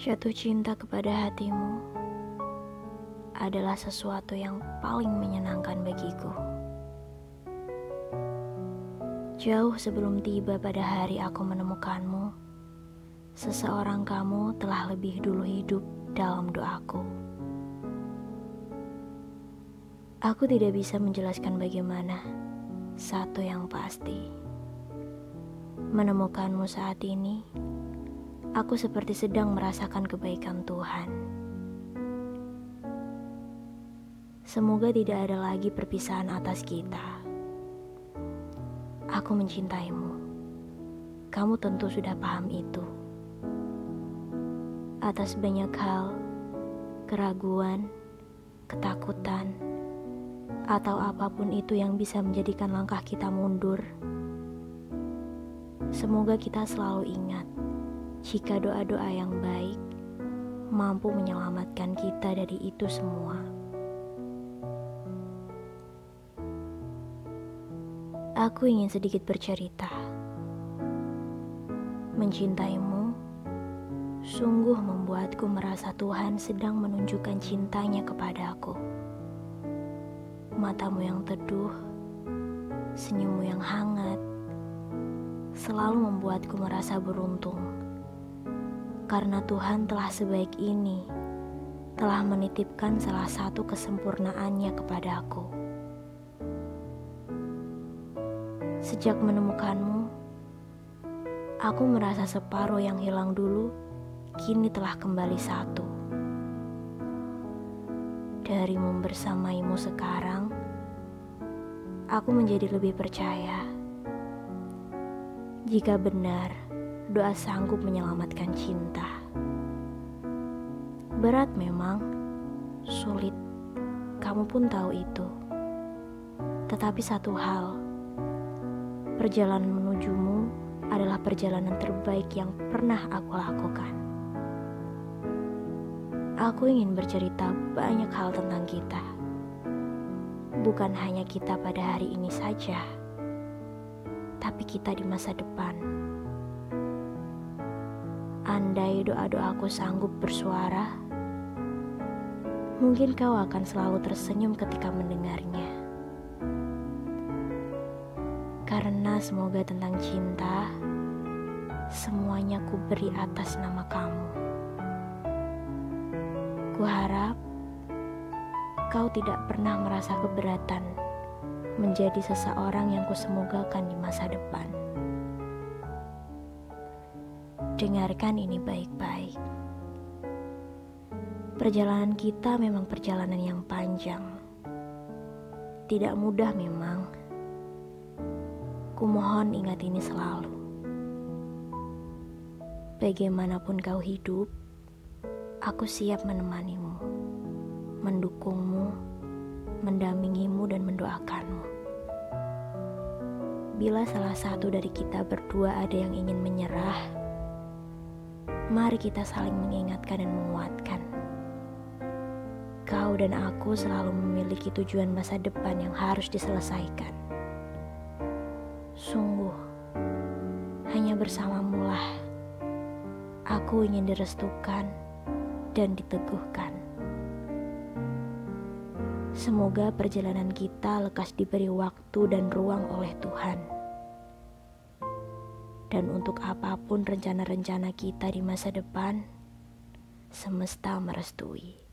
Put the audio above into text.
Jatuh cinta kepada hatimu adalah sesuatu yang paling menyenangkan bagiku. Jauh sebelum tiba pada hari aku menemukanmu, seseorang kamu telah lebih dulu hidup dalam doaku. Aku tidak bisa menjelaskan bagaimana, satu yang pasti. Menemukanmu saat ini aku seperti sedang merasakan kebaikan Tuhan. Semoga tidak ada lagi perpisahan atas kita. Aku mencintaimu. Kamu tentu sudah paham itu. Atas banyak hal, keraguan, ketakutan, atau apa pun itu yang bisa menjadikan langkah kita mundur. Semoga kita selalu ingat jika doa-doa yang baik mampu menyelamatkan kita dari itu semua. Aku ingin sedikit bercerita. Mencintaimu sungguh membuatku merasa Tuhan sedang menunjukkan cintanya kepadaku. Matamu yang teduh, senyummu yang hangat, selalu membuatku merasa beruntung karena Tuhan telah sebaik ini, telah menitipkan salah satu kesempurnaannya kepadaku. Sejak menemukanmu, aku merasa separuh yang hilang dulu kini telah kembali satu. Dari membersamaimu sekarang, aku menjadi lebih percaya. Jika benar, doa sanggup menyelamatkan cinta. Berat memang, sulit, kamu pun tahu itu. Tetapi satu hal, perjalanan menujumu adalah perjalanan terbaik yang pernah aku lakukan. Aku ingin bercerita banyak hal tentang kita. Bukan hanya kita pada hari ini saja, tapi kita di masa depan. Andai doa-doaku sanggup bersuara, mungkin kau akan selalu tersenyum ketika mendengarnya. Karena semoga tentang cinta, semuanya ku beri atas nama kamu. Ku harap kau tidak pernah merasa keberatan menjadi seseorang yang kusemogakan di masa depan. Dengarkan ini baik-baik. Perjalanan kita memang perjalanan yang panjang. Tidak mudah memang. Kumohon ingat ini selalu. Bagaimanapun kau hidup, aku siap menemanimu, mendukungmu, mendampingimu dan mendoakanmu. Bila salah satu dari kita berdua ada yang ingin menyerah, Mari kita saling mengingatkan dan menguatkan. Kau dan aku selalu memiliki tujuan masa depan yang harus diselesaikan. Sungguh, hanya bersamamu lah aku ingin direstukan dan diteguhkan. Semoga perjalanan kita lekas diberi waktu dan ruang oleh Tuhan dan untuk apa pun rencana-rencana kita di masa depan, semesta merestui.